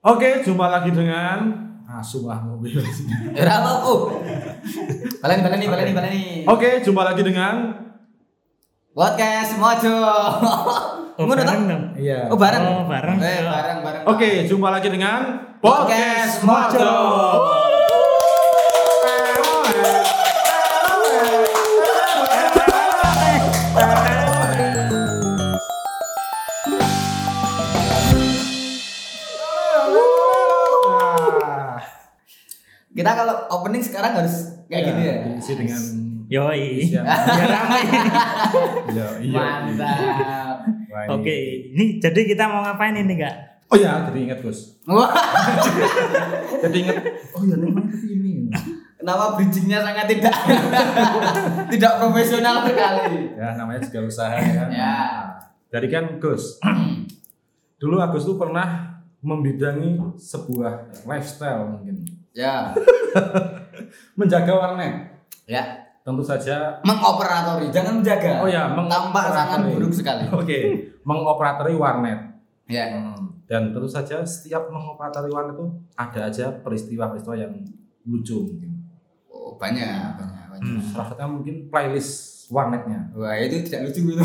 Oke, jumpa lagi dengan asu lah mobil. Ora apa oh. Baleni baleni baleni baleni. Oke, jumpa lagi dengan Podcast Mojo. Oh, Ngono bareng toh? dong. Iya. Oh, Oh bareng. bareng. Eh bareng bareng. Oke, jumpa lagi dengan Podcast Mojo. Kita kalau opening sekarang harus kayak gini ya. Diisi dengan Yoi. isian. Biar ramai. Iya, iya. Mantap. Oke, ini jadi kita mau ngapain ini kak? Oh ya, jadi ingat Gus. Jadi ingat. Oh ya, namanya tapi ini. kenapa bridgingnya sangat tidak tidak profesional sekali. Ya, namanya juga usaha ya kan. Ya. Jadi kan Gus. Dulu Agus tuh pernah membidangi sebuah lifestyle mungkin. Ya, Menjaga warnet. ya. Tentu saja Mengoperatori, jangan menjaga. Oh ya, tampak sangat buruk sekali. Oke, mengoperatori warnet. Ya. Hmm, Dan tentu saja setiap mengoperatori warnet itu ada aja peristiwa-peristiwa yang lucu mungkin. Oh, banyak, banyak, banyak. Hmm. Salah satunya mungkin playlist warnetnya. Wah, itu tidak lucu itu.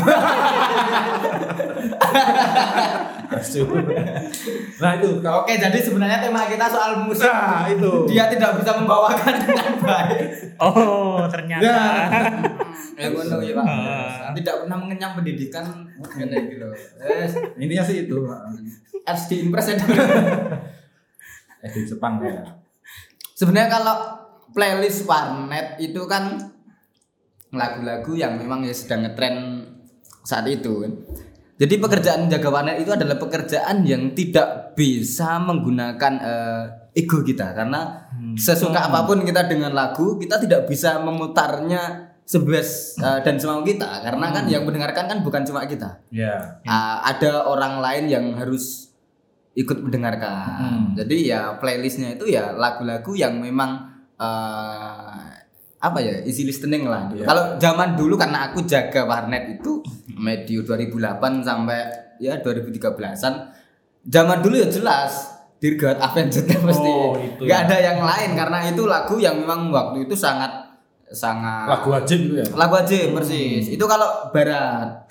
nah itu kalau Oke, jadi sebenarnya tema kita soal musik. nah itu Dia tidak bisa membawakan dengan baik. Oh, ternyata. Ya. Ya ngono ya, Pak. Ah. Tidak pernah mengenyam pendidikan iki lho. Wes, intinya sih itu SD Impress ya. eh di Jepang ya Sebenarnya kalau playlist warnet itu kan lagu-lagu yang memang ya sedang ngetren saat itu kan. Jadi pekerjaan jaga warnet itu adalah pekerjaan yang tidak bisa menggunakan eh, ego kita. Karena sesuka apa pun kita dengan lagu kita tidak bisa memutarnya sebebas eh, dan semau kita. Karena kan yang mendengarkan kan bukan cuma kita. ya. Ah, ada orang lain yang harus ikut mendengarkan. Jadi ya playlistnya itu ya lagu-lagu yang memang eh, apa ya easy listening lah. Iya. Kalau zaman dulu karena aku jaga warnet itu medio 2008 sampai ya 2013an. Zaman dulu ya jelas Dirgat Avenged pasti. Oh, itu Nggak ya. ada yang lain karena itu lagu yang memang waktu itu sangat sangat lagu wajib itu ya lagu aja persis itu kalau barat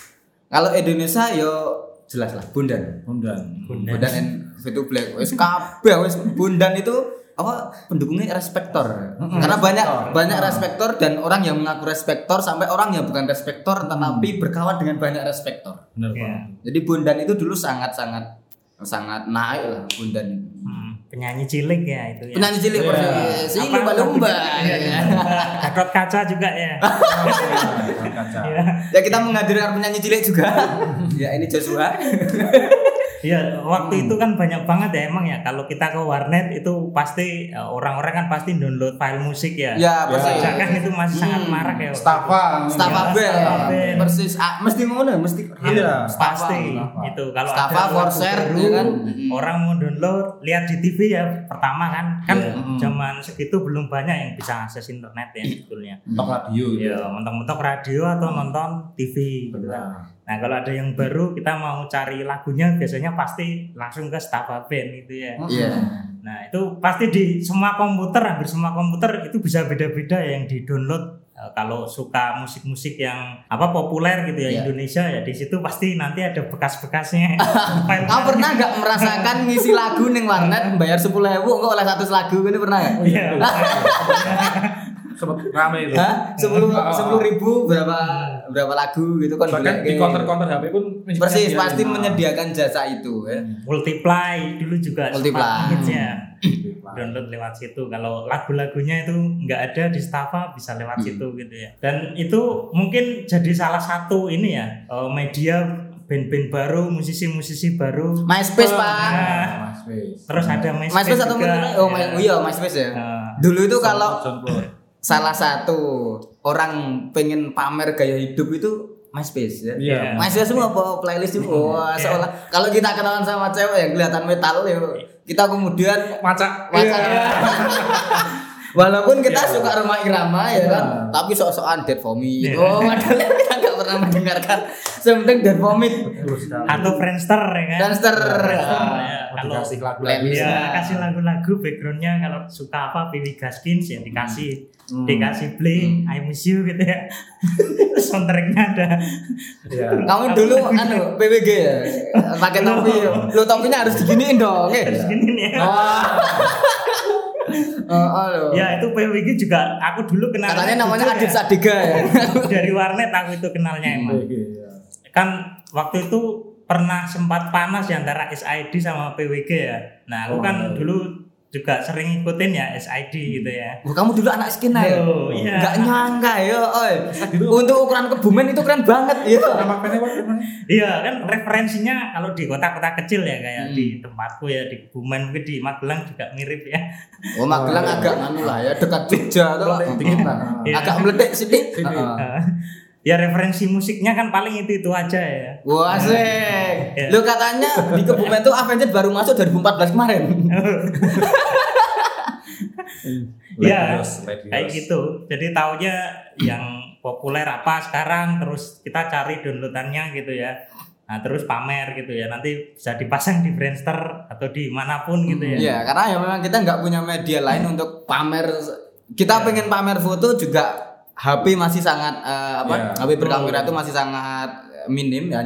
kalau Indonesia yo jelas lah bundan Bundan Bundan. bundan and itu black wes kabeh wes bundan itu apa pendukungnya respektor. Karena banyak banyak respektor dan orang yang mengaku respektor sampai orang yang bukan respektor tetapi berkawan dengan banyak respektor. Ya. banget jadi bundan itu dulu sangat sangat sangat naik lah bundan itu. Hmm, penyanyi cilik ya itu ya. penyanyi cilik Iya. persis si Apa- lumba-lumba Iya, iya. Gatot kaca juga ya. Kaca. Iya. ya kita menghadirkan penyanyi cilik juga. Ya ini Joshua Iya, Hmm. waktu itu kan banyak banget ya emang ya kalau kita ke warnet itu pasti eh, orang-orang kan pasti download file musik ya. ya persis Pajak kan itu masih sangat Hmm. marak ya. Stafa Stafa Ya. Stafa band. Persis. Ah, mesti ngono, mesti. Iya. Pasti Stafa. itu kalau Stafa Forser, baru, ya kan? orang mau download lihat di TV ya pertama kan kan Iya. zaman segitu belum banyak yang bisa akses internet ya sebetulnya. untuk radio gitu Ya, mentok-mentok radio atau nonton TV gitu kan. Nah, kalau ada yang baru kita mau cari lagunya biasanya pasti langsung ke Stafa Band gitu ya. Iya. Nah, itu pasti di semua komputer, hampir semua komputer itu bisa beda-beda ya yang di-download. Eh, kalau suka musik-musik yang apa populer gitu ya Iya. Indonesia ya di situ pasti nanti ada bekas-bekasnya. Kau pernah nggak merasakan ngisi lagu neng warnet bayar sepuluh ribu kok oleh satu lagu ini pernah nggak? Iya. sempet rame itu Hah? Sepuluh Ah. sepuluh ribu berapa berapa lagu gitu kan? bahkan di counter-counter HP pun Persis pasti menyediakan jasa itu ya. Multiply dulu juga Multiply. sempat ya. download lewat situ. Kalau lagu-lagunya itu nggak ada di Stafa bisa lewat Hmm. situ gitu ya. Dan itu mungkin jadi salah satu ini ya eh, media band-band baru, musisi-musisi baru. MySpace pak. Nah, MySpace. terus ada MySpace, MySpace atau juga. Oh, My- oh iya MySpace ya. Nah, Dulu itu kalau. Salah satu orang pengen pamer gaya hidup itu MySpace ya. Iya. MySpace semua apa playlist itu wah Iya. seolah kalau kita kenalan sama cewek yang kelihatan metal ya kita kemudian Macak. Macak. Iya. Walaupun kita Iya. suka rumah irama ya kan, Iya. tapi sok-sokan dead for me. Iya. Oh, padahal kita nggak pernah mendengarkan. Sementing dan vomit. Terus atau Friendster ya kan Danster. Friendster, Ah. ya. kalau dikasih lagu playlist. ya Bisa. kasih lagu-lagu backgroundnya kalau suka apa Piwi Gaskins ya dikasih Hmm. dikasih play I miss you gitu ya soundtracknya ada Ya. Kamu dulu anu PWG ya? Pakai topi. Lu topinya harus diginiin dong. gini nih ya. Oh, oh, loh. ya itu PWG juga aku dulu kenal Katanya namanya Adit Sadiga ya. dari warnet aku itu kenalnya emang Iya. kan waktu itu pernah sempat panas ya antara SID sama PWG ya nah aku Oh, kan iya. dulu juga sering ngikutin ya SID gitu ya Wah, kamu dulu anak skena ya? Oh, iya. Gak nyangka ya, oi. Untuk ukuran kebumen itu keren banget ya. Iya kan referensinya kalau di kota-kota kecil ya kayak Hmm. di tempatku ya di Kebumen mungkin di Magelang juga mirip ya. Oh, Magelang agak nganu lah ya, dekat Jogja lah. Iya. Agak meletik sedikit. Ya referensi musiknya kan paling itu itu aja ya. Wah, asik. Iya. Lu katanya di Kebumen tuh Avenged baru masuk 2014 kemarin. Iya, Ladios. kayak gitu. Jadi taunya yang populer apa sekarang terus kita cari downloadannya gitu ya. Nah terus pamer gitu ya nanti bisa dipasang di Friendster atau di mana pun gitu ya. Iya, karena ya memang kita nggak punya media lain untuk pamer. Kita pengen pamer foto juga HP masih sangat eh, apa? Iya. HP berkamera itu masih sangat eh, minim ya.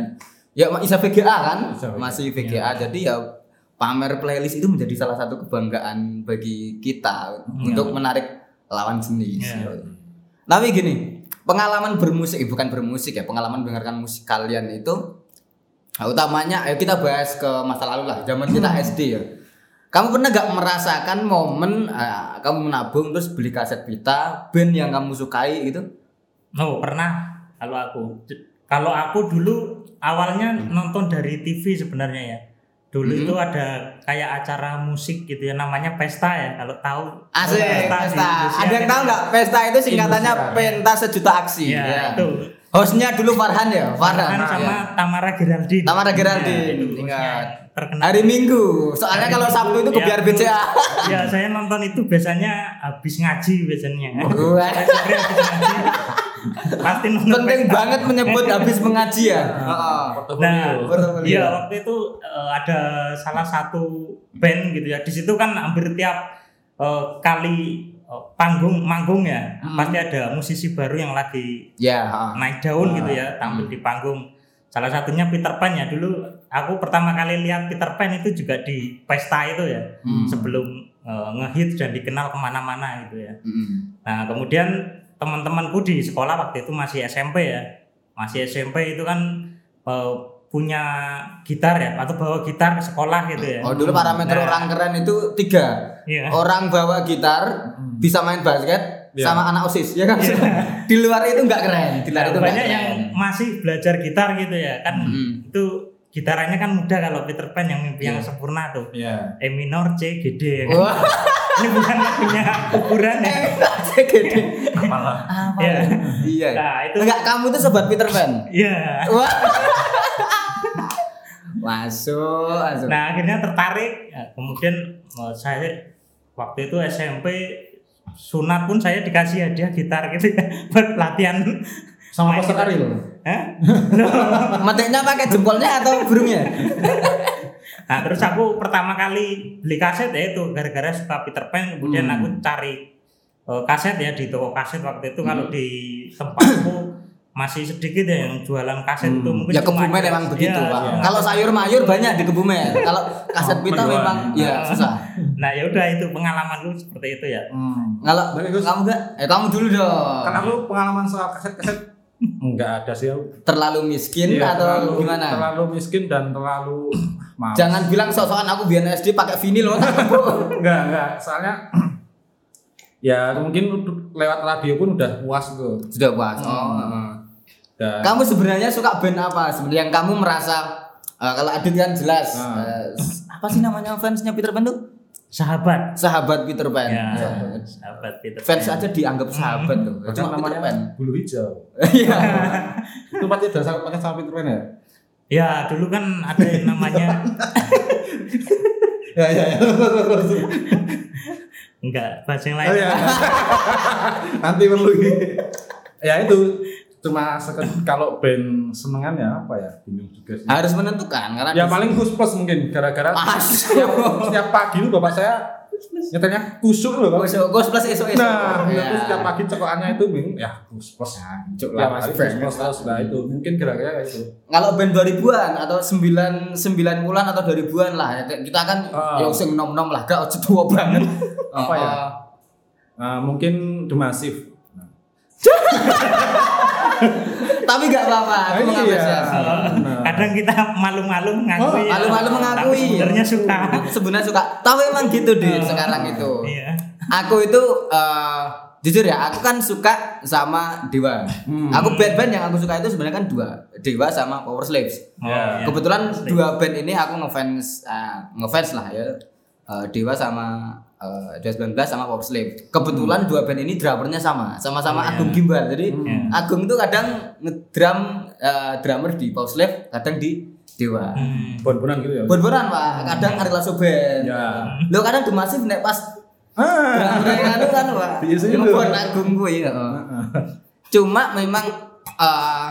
Ya bisa VGA kan? Bisa VGA. Masih VGA. Jadi ya pamer playlist itu menjadi salah satu kebanggaan bagi kita untuk menarik lawan jenis. Iya. Tapi gini, pengalaman bermusik, eh, bukan bermusik ya, pengalaman mendengarkan musik kalian itu utamanya ayo kita bahas ke masa lalu lah zaman kita SD ya kamu pernah gak merasakan momen eh, kamu menabung terus beli kaset pita band yang kamu sukai gitu? Oh pernah. Kalau aku. Kalau aku dulu awalnya nonton dari TV sebenarnya ya. Dulu Hmm. itu ada kayak acara musik gitu ya namanya pesta ya kalau tahu. Asik pesta Indonesia ada yang kan. tahu nggak? Pesta itu singkatannya Indonesia. pentas sejuta aksi. Ya, ya. itu hostnya dulu Farhan ya? Farhan kan sama ya. Tamara Geraldine. Tamara Geraldine, Ya, itu ingat. terkenal. Hari Minggu. Soalnya kalau Sabtu itu ke Ya, biar BCA ya saya nonton itu biasanya habis ngaji biasanya. Ngaji. Pasti nonton penting pesta. banget menyebut habis mengaji ya? Heeh. Nah, iya waktu itu eh, ada salah satu band gitu ya. Di situ kan hampir tiap eh, kali panggung manggung ya, Hmm. pasti ada musisi baru yang lagi ya heeh. naik daun gitu ya, tampil di panggung. Salah satunya Peter Pan ya. Dulu aku pertama kali lihat Peter Pan itu juga di pesta itu ya, Hmm. sebelum eh, ngehits dan dikenal ke mana-mana gitu ya. Mm. Nah, kemudian teman-temanku di sekolah waktu itu masih SMP ya. Masih SMP itu kan eh, punya gitar ya atau bawa gitar ke sekolah gitu ya. Oh dulu parameter Nah. orang keren itu tiga Iya. Orang bawa gitar Bisa main basket Iya. Sama anak osis ya kan Di luar itu nggak keren Di luar Nah, itu banyak keren yang masih belajar gitar gitu ya. Kan Mm. itu gitarannya kan mudah kalau Peter Pan yang mimpi yang Iya. sempurna tuh. Iya. E minor, C, G, D ya kan. Ini bukan lagunya kuburan ya. gede Malah. Apa Iya. ya? Iya Nah, itu Enggak kamu tuh sobat Peter Pan Iya. Wah Masuk masuk. Nah akhirnya tertarik, Ya, kemudian eh, saya waktu itu SMP sunat pun saya dikasih hadiah gitar gitu ya buat latihan. Sama Pastor. Ariel. Hah? Metiknya pakai jempolnya atau burungnya Nah terus aku pertama kali beli kaset ya itu gara-gara suka Peter Pan, kemudian Hmm. aku cari eh, kaset ya di toko kaset waktu itu kalau di tempatku masih sedikit ya yang jualan kaset Hmm. itu mungkin Ya kebumen ada- emang begitu Pak. iya. Kalau sayur mayur banyak di kebumen Kalau kaset Oh, pita memang Ya susah Nah ya udah itu pengalaman lu seperti itu ya. Hmm. Kalau kamu enggak? Eh kamu dulu dong. Kan aku pengalaman soal kaset-kaset enggak ada sih aku. terlalu miskin Iya, atau terlalu, gimana? Terlalu miskin dan terlalu maaf. Jangan bilang sok-sokan aku biar SD pakai vinil loh. Enggak, enggak. Soalnya ya mungkin lewat radio pun udah puas tuh. Sudah puas. Oh. Hmm. Dan Kamu sebenarnya suka band apa? Sebenarnya yang kamu merasa eh, kalau Adit kan jelas Ah. eh, apa sih namanya fansnya Peter Pan tuh? Sahabat. Sahabat Peter Pan. Ya, Sahabat. sahabat Peter Fans Pan. aja dianggap sahabat tuh. Bahkan Cuma Peter namanya Pan. bulu hijau. Iya. Itu pasti udah sama pakai sama Peter Pan ya? Ya dulu kan ada yang namanya Ya ya ya. enggak bahasa yang lain. Oh, ya. Nanti perlu ya itu cuma seket, kalau band senengan ya apa ya bingung juga sih. harus menentukan karena Ya paling Gus Plus mungkin gara-gara setiap, setiap pagi itu bapak saya nyetelnya kusuk loh Pak. Gus Gus plus esok esok Nah, ya. itu setiap pagi cekokannya itu bingung ya Gus Plus. Cuk Ya, lah, Mas Mas Gus Frank. Plus terus nah itu mungkin gara-gara itu. kalau band 2000-an atau 9 9 bulan atau 2000-an lah ya, kita kan Ah. yang sing nom-nom lah gak ojo tua banget Apa ya? Nah, mungkin The Massive. tapi gak apa-apa aku Ah, iya. mengapresiasi Nah. Kadang kita malu-malu mengakui. ya. malu-malu mengakui Tapi sebenarnya suka. sebenarnya suka tapi emang gitu deh sekarang itu Iya. aku itu eh, jujur ya aku kan suka sama Dewa Hmm. aku band-band yang aku suka itu sebenarnya kan dua Dewa sama Power Slaves Oh, Ya. iya. kebetulan dua band ini aku ngefans eh, ngefans lah ya Eh, Dewa sama eh, Dewa 19 sama Power Slave kebetulan dua band ini drummernya sama sama-sama Oh, iya. Agung Gimbal jadi Hmm. Agung tuh kadang ngedrum eh, drummer di Power Slave kadang di Dewa Hmm. Bon-bonan gitu ya. Bon-bonan pak kadang Ari Lasso Band Ya. lo kadang di masif nek pas Ah. anu kan pak Biasanya Agung gue ya cuma memang eh,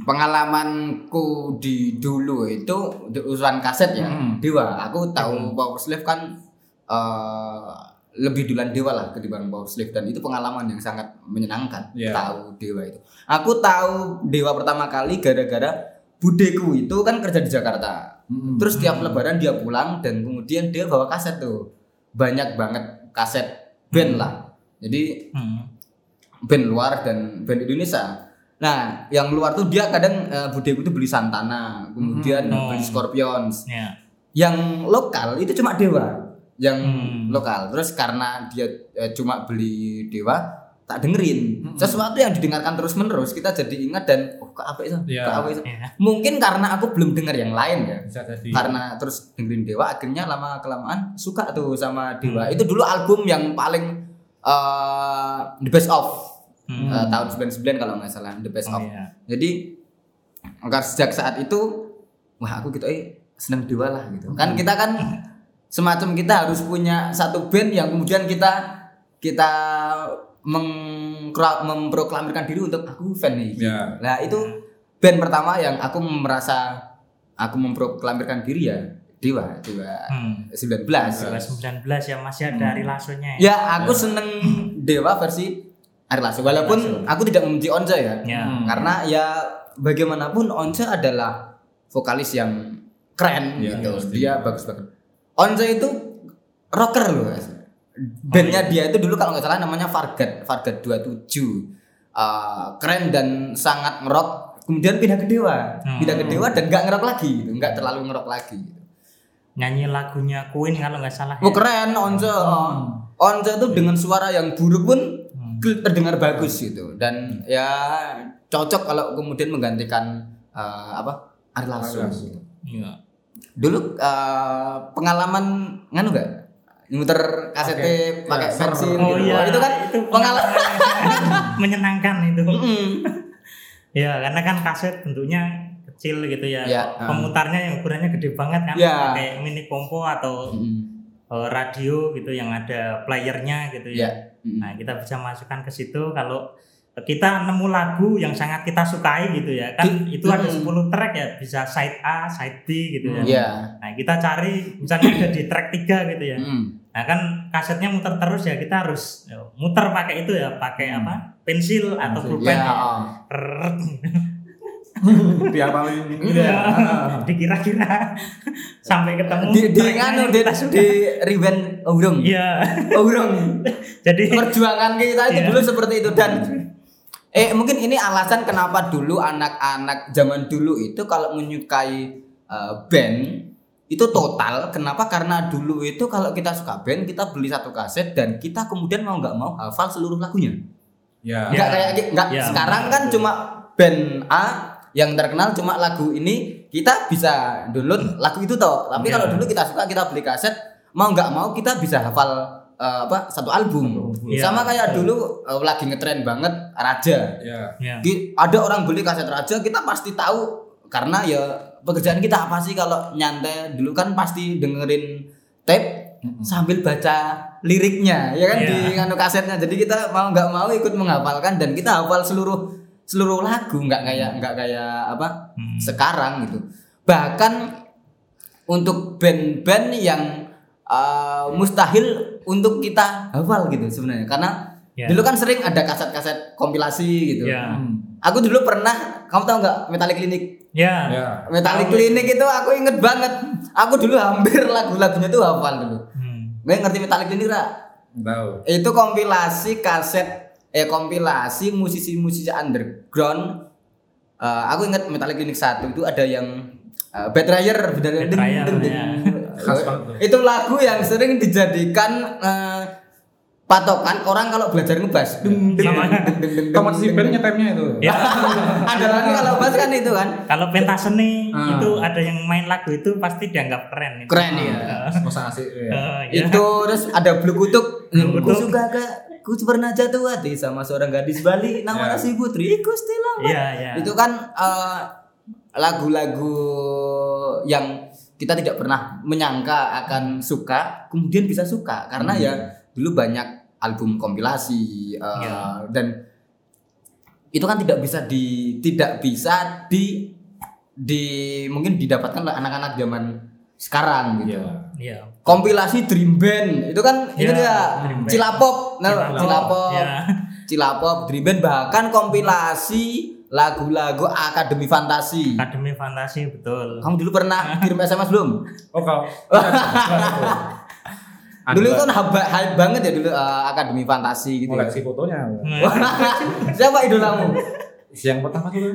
pengalamanku di dulu itu di urusan kaset ya Hmm. Dewa aku tahu Power Slave kan eh, lebih duluan Dewa lah ketimbang Power Slave dan itu pengalaman yang sangat menyenangkan Iya. tahu Dewa itu aku tahu Dewa pertama kali gara-gara budeku itu kan kerja di Jakarta Hmm. terus tiap lebaran dia pulang dan kemudian dia bawa kaset tuh banyak banget kaset band lah jadi Hmm. band luar dan band Indonesia. Nah, yang luar tuh dia kadang uh, budeku tuh beli Santana, kemudian Mhm. beli Scorpions. Ya. Yang lokal itu cuma Dewa, yang Hmm. lokal. Terus karena dia eh, cuma beli Dewa, tak dengerin. Mhm. Sesuatu yang didengarkan terus menerus kita jadi ingat dan oh kok apa itu? Iya. Kok apa itu? Ya. Mungkin karena aku belum dengar yang lain ya. Bisa jadi. Karena terus dengerin Dewa akhirnya lama kelamaan suka tuh sama Dewa. Hmm. Itu dulu album yang paling eh, the best of Hmm. Eh, tahun 99 kalau nggak salah the best Oh, of iya. jadi sejak saat itu wah aku gitu eh seneng dewa lah gitu kan kita kan semacam kita harus punya satu band yang kemudian kita kita mengkra- memproklamirkan diri untuk aku fan nih gitu. Ya. nah itu band pertama yang aku merasa aku memproklamirkan diri ya dewa dewa Hmm. 19 Dewa 19 ya masih ada Ari Lasonya ya. ya aku seneng dewa versi Ari Lasso walaupun aku tidak membenci Once ya Ya. Hmm. karena ya bagaimanapun Once adalah vokalis yang keren Iya, gitu iya, pasti. dia bagus banget Once itu rocker loh bandnya dia itu dulu kalau nggak salah namanya Fargat Fargat 27 Eh, keren dan sangat ngerok kemudian pindah ke Dewa Hmm. pindah ke Dewa dan nggak ngerok lagi gitu nggak terlalu ngerok lagi gitu. Nyanyi lagunya Queen kalau nggak salah. Oh ya. keren Once Once itu dengan suara yang buruk pun. Terdengar bagus gitu dan ya cocok kalau kemudian menggantikan eh, apa Ari Lasso. Iya. Dulu eh, pengalaman nganu gak? Muter kasetnya Pakai- pakai ya, bensin server. Oh gitu. iya, Wah, itu kan itu pengalaman. menyenangkan itu. Mm. Ya, karena kan kaset bentuknya kecil gitu ya. Ya, Pemutarnya yang ukurannya gede banget kan, Ya. pakai mini kompo atau Mm. Radio gitu yang ada playernya gitu ya. Mm. Nah, kita bisa masukkan ke situ kalau kita nemu lagu yang sangat kita sukai gitu ya. Kan itu ada Hmm. 10 track ya, bisa side A, side B gitu ya. Ya. Nah, kita cari misalnya ada di track 3 gitu ya. Mm. Nah, kan kasetnya muter terus ya, kita harus ya, muter pakai itu ya, pakai Hmm. apa? Pensil atau pulpen. Ya. ya. biar paling ini Iya. ya. Dikira-kira sampai ketemu Di di nganu di suka. di rewind urung. Iya. Urung. Jadi perjuangan kita itu Iya. dulu seperti itu dan eh mungkin ini alasan kenapa dulu anak-anak zaman dulu itu kalau menyukai eh, band itu total kenapa karena dulu itu kalau kita suka band kita beli satu kaset dan kita kemudian mau nggak mau hafal seluruh lagunya Ya. nggak Ya. kayak nggak Ya. sekarang kan cuma band A yang terkenal cuma lagu ini kita bisa download lagu itu toh tapi Ya. kalau dulu kita suka kita beli kaset mau nggak mau kita bisa hafal eh, apa satu album Ya. sama kayak dulu eh, lagi ngetren banget Raja Ya. ya. Di- ada orang beli kaset Raja kita pasti tahu karena ya pekerjaan kita apa sih kalau nyantai dulu kan pasti dengerin tape sambil baca liriknya ya kan Iya. di anu kasetnya jadi kita mau nggak mau ikut menghafalkan dan kita hafal seluruh seluruh lagu nggak kayak nggak kayak apa Hmm. sekarang gitu bahkan untuk band-band yang uh, mustahil untuk kita hafal gitu sebenarnya karena Ya. dulu kan sering ada kaset-kaset kompilasi gitu Ya. Hmm. aku dulu pernah kamu tahu nggak Metallic Clinic Ya. Ya. Metallic Clinic itu aku inget banget aku dulu hampir lagu-lagunya tuh hafal dulu Hmm. gue ngerti Metallic Clinic nggak? Tahu. itu kompilasi kaset eh kompilasi musisi-musisi underground Eh, aku ingat Metallic Clinic 1 itu ada yang uh, Bad Bad Ryer, ya. Itu lagu yang sering dijadikan eh, patokan orang kalau belajar ngebas dung. band nyetemnya itu. Ya. ada lagi kalau bass kan itu kan Kalau pentas seni Ah. itu ada yang main lagu itu pasti dianggap keren. itu. keren ya Masa asik ya. Eh, ya. itu terus ada Blue Kutuk Blue ku Kutuk. suka gak ku pernah jatuh hati sama seorang gadis Bali nama Ya. si Putri Gusti Lama Iya, iya. itu kan eh, lagu-lagu yang kita tidak pernah menyangka akan suka kemudian bisa suka karena Hmm. ya dulu banyak album kompilasi eh, Ya. dan itu kan tidak bisa di tidak bisa di di mungkin didapatkan oleh anak-anak zaman sekarang gitu Iya. Iya. Kompilasi Dream Band itu kan itu Ya, dia Dream Band. Cilapop nah Cilapop, Cilapop ya. Cilapop Dream Band bahkan kompilasi lagu-lagu Akademi Fantasi Akademi Fantasi betul. kamu dulu pernah kirim SMS belum Oh kalau dulu kan hype, banget ya dulu eh, Akademi Fantasi gitu ya. koleksi fotonya. siapa idolamu Yang pertama tuh.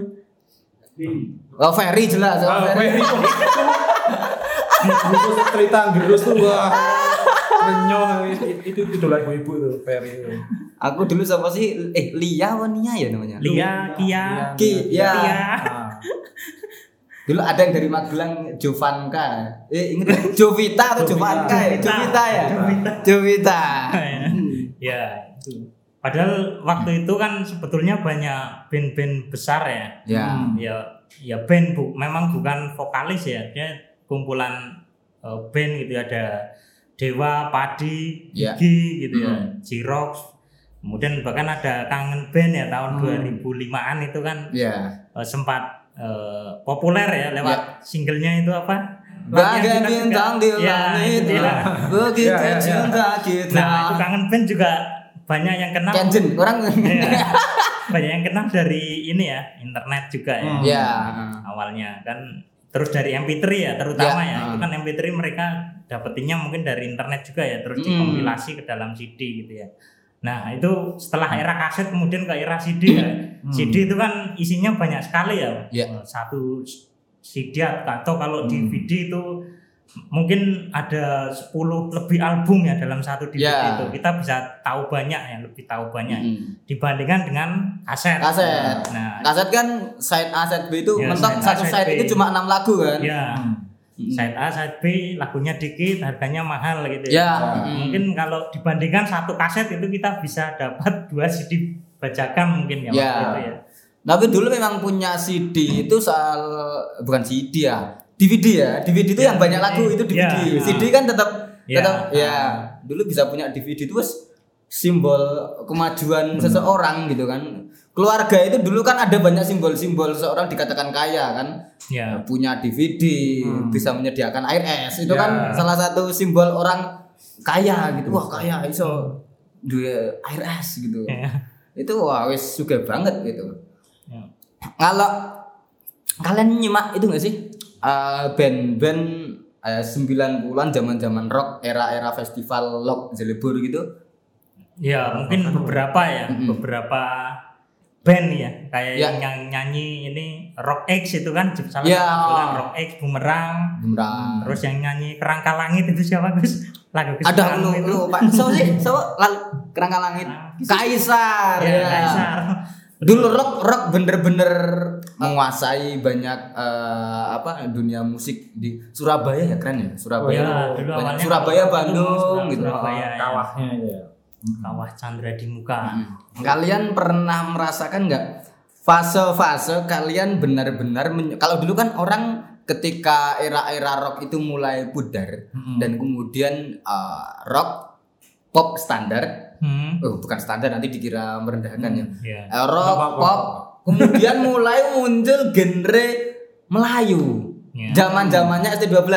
oh Ferry jelas oh, Ferry. Gerus cerita gerus tuh wah. Renyong itu itu lagu ibu tuh Ferry. aku dulu sama sih eh Lia apa Nia ya namanya Lia, Kia, Ki ya Tia. Ah. dulu ada yang dari Magelang Jovanka eh inget? Jovita atau Jovanka ya Jovita ya Jovita Ya, itu. Padahal waktu itu kan sebetulnya banyak band-band besar ya. ya Hmm. Ya, ya band bu, memang bukan vokalis ya, dia kumpulan eh, band gitu ada Dewa, Padi, Ya. Gigi gitu ya, Hmm. Jirox. Kemudian bahkan ada kangen band ya tahun Hmm. 2005-an itu kan ya eh, sempat eh, populer ya lewat singlenya itu apa? Bagai bintang di Ya, langit itu dia. Begitu Ya, ya, ya. cinta kita Nah, itu kangen band juga banyak yang kenal. Kenjen orang Iya. banyak yang kenal dari ini ya, internet juga ya. Hmm. Ya Awalnya kan terus dari MP3 ya terutama Ya, ya. Itu ah. kan MP3 mereka dapetinnya mungkin dari internet juga ya, terus Hmm. dikompilasi ke dalam CD gitu ya. Nah, itu setelah era kaset kemudian ke era CD ya. Hmm. CD itu kan isinya banyak sekali ya. Ya. Satu CD atau kalau Hmm. DVD itu mungkin ada 10 lebih album ya dalam satu DVD Ya. itu. Kita bisa tahu banyak ya, lebih tahu banyak Mm. dibandingkan dengan kaset. Kaset. Nah, Kaset kan side A side B itu Ya, mentok satu side side B. itu cuma enam lagu kan ya Hmm. Mm. side A, side B, lagunya dikit, harganya mahal gitu Ya Ya. mm. Mungkin kalau dibandingkan satu kaset itu kita bisa dapat dua CD bajakan mungkin ya, Ya. waktu itu ya. Tapi dulu memang punya CD itu soal bukan CD ya DVD ya DVD itu Ya, yang banyak lagu itu DVD Ya. CD kan tetap Ya. tetap ya dulu bisa punya DVD itu simbol kemajuan seseorang gitu kan keluarga itu dulu kan ada banyak simbol-simbol seseorang dikatakan kaya kan Ya. punya DVD Hmm. bisa menyediakan air es itu Ya. kan salah satu simbol orang kaya gitu wah kaya iso duwe air es gitu Ya. itu wah wis juga banget gitu Ya. kalau kalian nyimak itu gak sih Eh, band-band eh, 90-an zaman-zaman rock era-era festival rock Jelebur gitu Ya, mungkin beberapa ya, Mm-mm. beberapa band ya, kayak Ya. yang, nyanyi ini Rock X itu kan salah Ya. satu kan Rock X Bumerang. Gemrang Terus yang nyanyi Kerangka Langit itu siapa Gus? Lagu ada lu lu Pak siapa sih siapa lalu kerangka langit Kaisar Ya, ya, Kaisar. dulu rock rock bener-bener menguasai banyak eh, apa dunia musik di Surabaya ya keren ya Surabaya Ya, dulu Banyak Surabaya Bandung gitu Surabaya, ya. Kawahnya itu ya. Kawah Chandra di muka. Hmm. Kalian pernah merasakan nggak fase-fase kalian benar-benar kalau dulu kan orang ketika era-era rock itu mulai pudar Mm-mm. dan kemudian uh, rock pop standar Hmm. oh bukan standar nanti dikira merendahkan ya Ya. Eh, rock Apa-apa. pop kemudian mulai muncul genre Melayu. Ya. Zaman-zamannya ST12.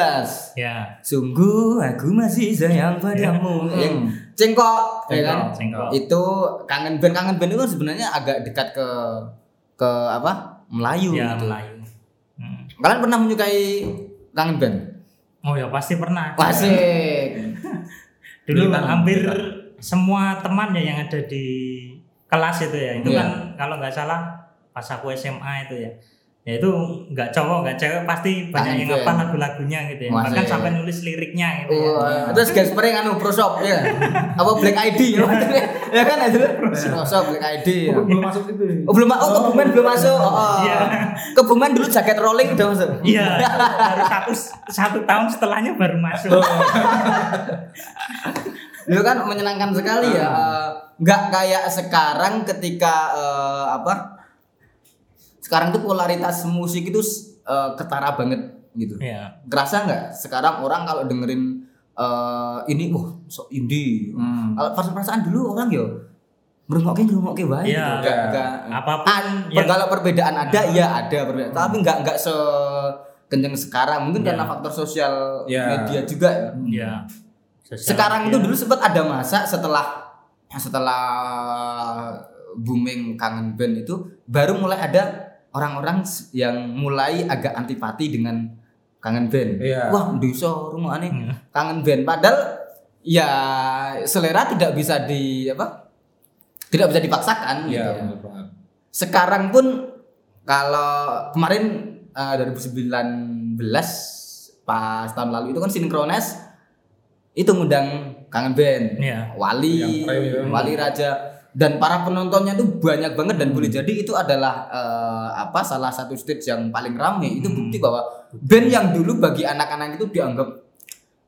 Ya. Sungguh aku masih sayang padamu. Hmm. Yang cengkok, ya kan? Cengkok. Itu kangen band kangen band itu kan sebenarnya agak dekat ke ke apa? Melayu Ya, gitu. Melayu. Hmm. Kalian pernah menyukai kangen band? Oh ya pasti pernah. Asik. Dulu Militan. hampir semua teman ya yang ada di kelas itu ya. Itu Iya. kan kalau nggak salah pas aku SMA itu ya. Ya itu nggak cowok nggak cewek pasti banyak Kangen yang band. ngapal lagu-lagunya gitu ya. Masih. Bahkan sampai nulis liriknya gitu ya. Wah, terus guys spring anu Pro Shop ya. Apa Black ID ya? ya kan itu Pro Shop Black ID. Ya. belum masuk itu Oh belum oh kebumen belum masuk. Oh, oh. Iya. Kebumen dulu jaket rolling udah masuk. Iya, baru satu satu tahun setelahnya baru masuk. Itu kan menyenangkan sekali ya. Eh, Nggak kayak sekarang ketika eh, apa? Sekarang tuh polaritas musik itu eh, ketara banget gitu. Iya. Kerasa nggak sekarang orang kalau dengerin eh, ini wah sok indie. Hmm. Kalau perasaan dulu orang yo ngerungokke ngerungokke wae Iya. gitu. Nggak nggak Apa pun yang- kalau perbedaan ada ya ada perbedaan. Tapi nggak nggak se kenceng sekarang. Mungkin Iya. karena faktor sosial Iya. media juga ya. Iya. Sosial Sekarang media. itu dulu sempat ada masa setelah setelah booming kangen band itu baru mulai ada orang-orang yang mulai agak antipati dengan kangen band. Iya. Wah, desa rumah aneh Hmm. kangen band padahal ya selera tidak bisa di apa? Tidak bisa dipaksakan gitu. Iya, ya. Sekarang pun kalau kemarin eh, 2019 pas tahun lalu itu kan sinkrones itu ngundang kangen band Iya. Wali. Wali Raja dan para penontonnya tuh banyak banget dan boleh jadi itu adalah eh, apa salah satu stage yang paling rame. Itu bukti bahwa band yang dulu bagi anak-anak itu dianggap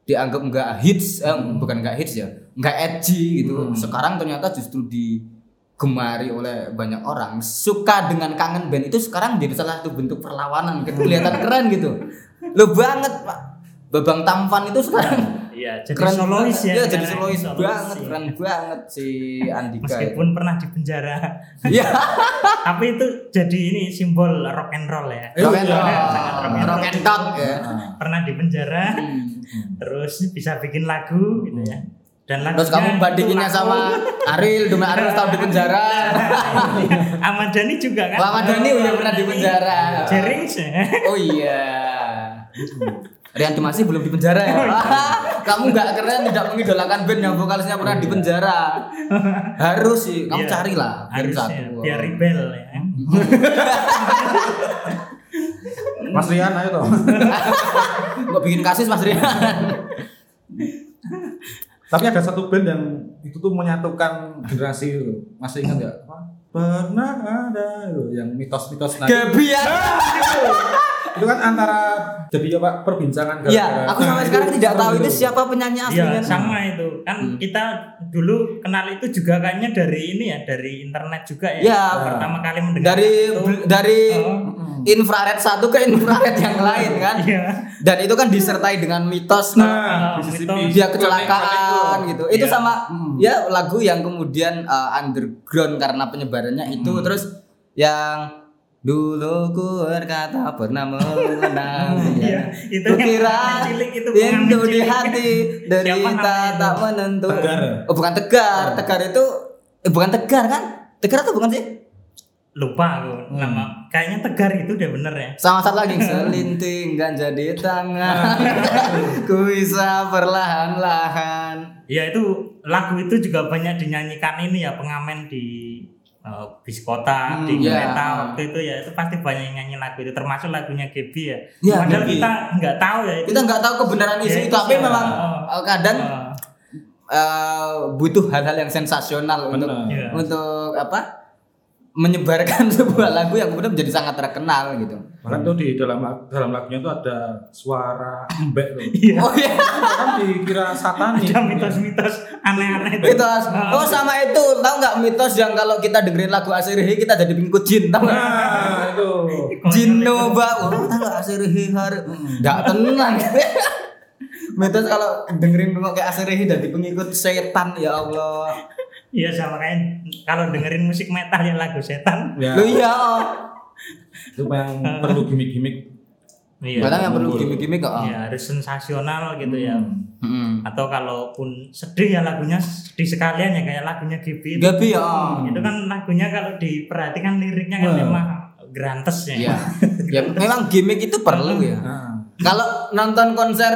dianggap nggak hits eh, bukan nggak hits ya nggak edgy gitu. Sekarang ternyata justru digemari oleh banyak orang. Suka dengan kangen band itu sekarang jadi salah satu bentuk perlawanan kelihatan keren gitu. Lo banget pak. Babang Tampan itu sekarang Iya, jadi keren solois banget. ya. Iya, jadi solois banget, iya. keren banget si Andika. Meskipun pernah di penjara. Iya. Tapi itu jadi ini simbol rock and roll ya. Rock and roll, Sangat rock and roll. rock and talk ya. Pernah di penjara, Hmm. terus bisa bikin lagu gitu ya. Dan lagunya Terus kamu bandinginnya sama Ariel, Dumi Ariel tahun di penjara. Ahmad Dhani juga kan? Ahmad Dhani udah pernah di penjara. Jerings ya. Oh iya. Rian masih belum di penjara ya. kamu nggak keren tidak mengidolakan band yang vokalisnya pernah di penjara. Harus sih, kamu Iya. carilah band Harus satu. ya, biar rebel ya. Mas Rian ayo toh. Kok bikin kasus Mas Rian? Tapi ada satu band yang itu tuh menyatukan generasi itu. Masih ingat nggak? Pernah ada itu yang mitos-mitos nah, Gebiar. itu kan antara jadi apa perbincangan Iya, gara-gara- aku sampai Nah, sekarang itu tidak tahu itu gitu. siapa penyanyi Iya, aslinya. sama itu. Kan kita dulu kenal itu juga kayaknya dari ini ya, dari internet juga ya. Iya. Pertama kali mendengar dari itu. dari Oh. infrared satu ke infrared yang lain kan Iya. dan itu kan disertai dengan mitos Nah, Ah, sisi mitos. dia kecelakaan yang gitu itu Iya. sama ya lagu yang kemudian uh, underground karena penyebarannya itu terus yang dulu ku berkata pernah mengenang Iya, itu yang kira pengamen cilik itu rindu di hati derita tak menentu. Tegar. oh bukan tegar. Tegar itu eh, bukan tegar kan? Tegar atau bukan sih? Lupa aku nama. Kayaknya Tegar itu udah bener ya. sama satu lagi selinting ganja di tangan. Ku bisa perlahan-lahan. Ya itu lagu itu juga banyak dinyanyikan ini ya pengamen di eh, bis kota Hmm, di iya. kereta waktu itu ya itu pasti banyak yang nyanyi lagu itu termasuk lagunya Gaby ya. Iya, Padahal Gaby. kita nggak tahu ya itu. kita nggak tahu kebenaran Ya, isu itu itu tapi memang uh, kadang Eh, uh, butuh hal-hal yang sensasional untuk Benar. Iya. untuk apa menyebarkan sebuah lagu yang kemudian menjadi sangat terkenal gitu Bahkan tuh di dalam dalam lagunya tuh ada suara embek tuh. Iya. oh iya kan dikira satanis. Ada mitos-mitos aneh-aneh itu. mitos oh sama itu tahu nggak mitos yang kalau kita dengerin lagu Asirihi kita jadi pengikut jin tahu nggak Nah, itu. Jino bau, oh, tahu nggak Asirihi hari, nggak tenang. mitos kalau dengerin kok kayak Asirihi jadi pengikut setan ya Allah. Iya sama kayak kalau dengerin musik metal ya lagu setan. Ya, Lo iya. oh. itu yang perlu gimmick-gimmick. Iya. Kadang yang perlu gimmick-gimmick kok. Ya harus sensasional gitu ya. Hmm. Atau kalaupun sedih ya lagunya sedih sekalian ya kayak lagunya Gibi itu. Gabi ya. oh. Itu kan lagunya kalau diperhatikan liriknya kan memang grantes ya. Iya. ya memang gimmick itu perlu ya. Nah, Kalau nonton konser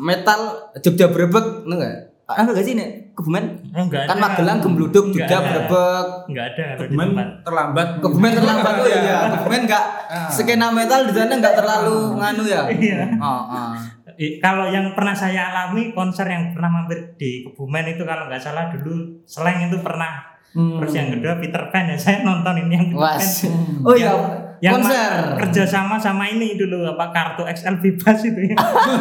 metal Jogja Brebek, lu enggak? Ada gak sih nih? Kebumen? Oh, enggak Kan ada. Magelang Gembluduk, Enggak ada. Brebek. Enggak ada Kebumen terlambat. Kebumen terlambat tuh ya. Kebumen enggak skena metal di sana enggak terlalu nganu ya. Iya. Oh, oh. Kalau yang pernah saya alami konser yang pernah mampir di Kebumen itu kalau nggak salah dulu Seleng itu pernah. Hmm. Terus yang kedua Peter Pan ya saya nonton ini yang Peter Was. Pan. Oh iya, yang konser. kerja sama sama ini dulu apa kartu XL Bebas itu ya.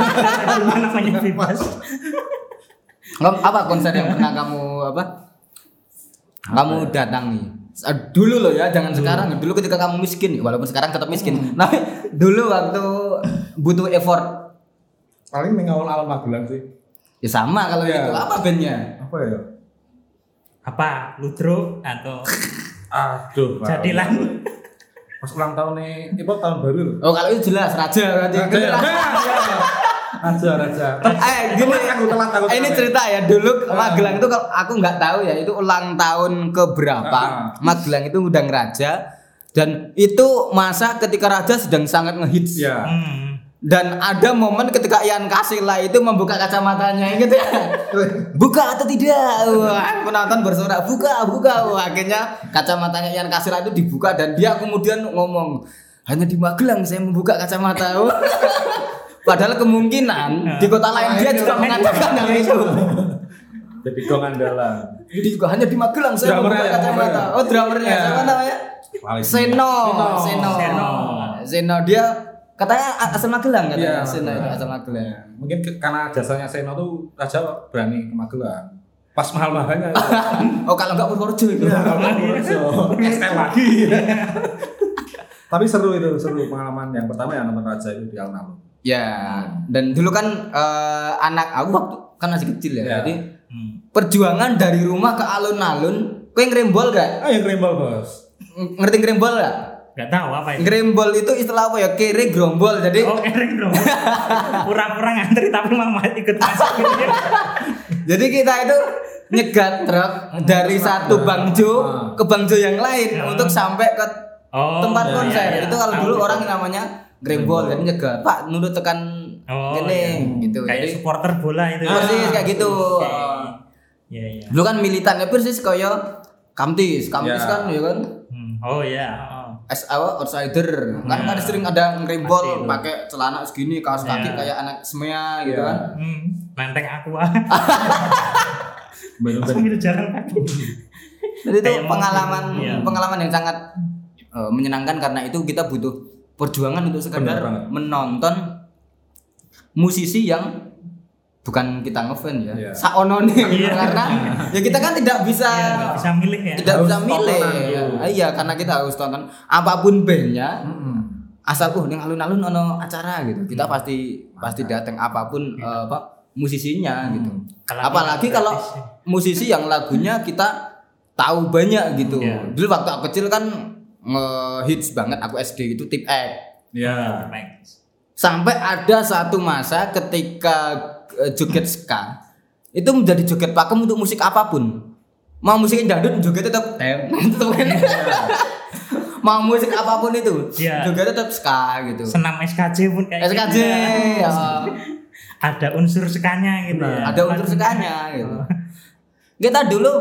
Dulu namanya Bebas. Apa konser yang pernah kamu apa? Kamu datangi? Eh, Dulu loh ya, jangan sekarang. Dulu ketika kamu miskin, walaupun sekarang tetap miskin. Nah, dulu waktu butuh effort Paling mengawal awal Magelang sih. ya sama kalau Iya. itu. Apa bandnya? Apa ya? Apa Ludro atau Aduh, Pak. Jadilan Pas ulang tahun nih, itu tahun baru loh. Oh kalau itu jelas Raja berarti. Raja, ya? Raja, Raja. Eh gini, Aku telat, aku eh, ini telat. cerita ya dulu Magelang itu kalau aku nggak tahu ya itu ulang tahun ke berapa Ah. Magelang itu undang Raja dan itu masa ketika Raja sedang sangat ngehits Ya. Hmm. dan ada momen ketika Ian Kasila itu membuka kacamatanya gitu ya buka atau tidak wah penonton bersorak buka buka wah akhirnya kacamatanya Ian Kasila itu dibuka dan dia kemudian ngomong hanya di Magelang saya membuka kacamata. padahal kemungkinan di kota lain dia juga mengatakan hal itu Jadi gong andalan. jadi juga hanya di Magelang saya membuka ya, kacamata drummernya. oh drummernya Ya. siapa namanya Seno Seno Seno. Seno dia katanya asal Magelang katanya Iya, Seno itu asal Magelang Mungkin ke- karena jasanya Seno tuh Raja berani ke Magelang. Pas mahal-mahalnya. Oh kalau nggak Purworejo itu. Ya, STM lagi. Tapi seru itu, seru pengalaman yang pertama yang nonton Raja itu di alun-alun. Ya, dan dulu kan eh, anak aku waktu kan masih kecil ya. Ya. Jadi Hmm. perjuangan dari rumah ke alun-alun, kau yang ngerembol gak? Ah, yang krimbal bos. Ng- Ngerti ngerembol gak? Gak tahu apa itu. Ngerembol itu istilah apa ya? Kiri gerombol. Jadi Oh, kering dong. Pura-pura ngantri tapi mama ikut masuk ya. jadi kita itu nyegat truk dari satu bangjo Ah. ke bangjo yang lain Ya. untuk sampai ke Oh, tempat iya, konser. iya, iya. Itu kalau dulu orang namanya grembol, jadi nyegat. Pak, nurut tekan Oh, gini gitu. Kayak Jadi supporter bola itu. Persis, kayak gitu. Ah. Iya, iya. Dulu kan militan ya persis kaya Kamtis, Kamtis Ya. kan ya kan Hmm. Oh iya. Oh. as apa outsider. Kan Ya. kan sering ada itu. pakai celana segini, kaos kaki Ya. kayak anak semea gitu Ya. kan. Hmm. Menteng aku ah. Bener-bener. Sambil jalan kaki. Jadi itu Kayak pengalaman mobil, iya. pengalaman yang sangat eh, menyenangkan karena itu kita butuh perjuangan untuk sekedar menonton musisi yang bukan kita ngefan ya. Iya. Saono nih gitu. Iya. karena ya kita kan tidak bisa Iya, nggak bisa milih ya. tidak Harus bisa milih. Ah, Iya, karena kita harus tonton apa pun bandnya. Mm-mm. Asal uh ning alun-alun ono acara gitu. Kita pasti pasti datang apa pun eh, apa musisinya gitu. Kalau Apalagi kalau ya. musisi yang lagunya kita tahu banyak gitu. Iya. Dulu waktu aku kecil kan ngehits banget aku SD itu tip X. Ya. Sampai ada satu masa ketika eh, joget ska itu menjadi joget pakem untuk musik apa pun. Mau musik dangdut joget tetap tem. Mau musik apa pun itu, Iya. joget tetap ska gitu. Senam SKJ pun kayak SKJ gitu. ya. Ada unsur sekanya gitu ya. ada unsur sekanya gitu. Kita dulu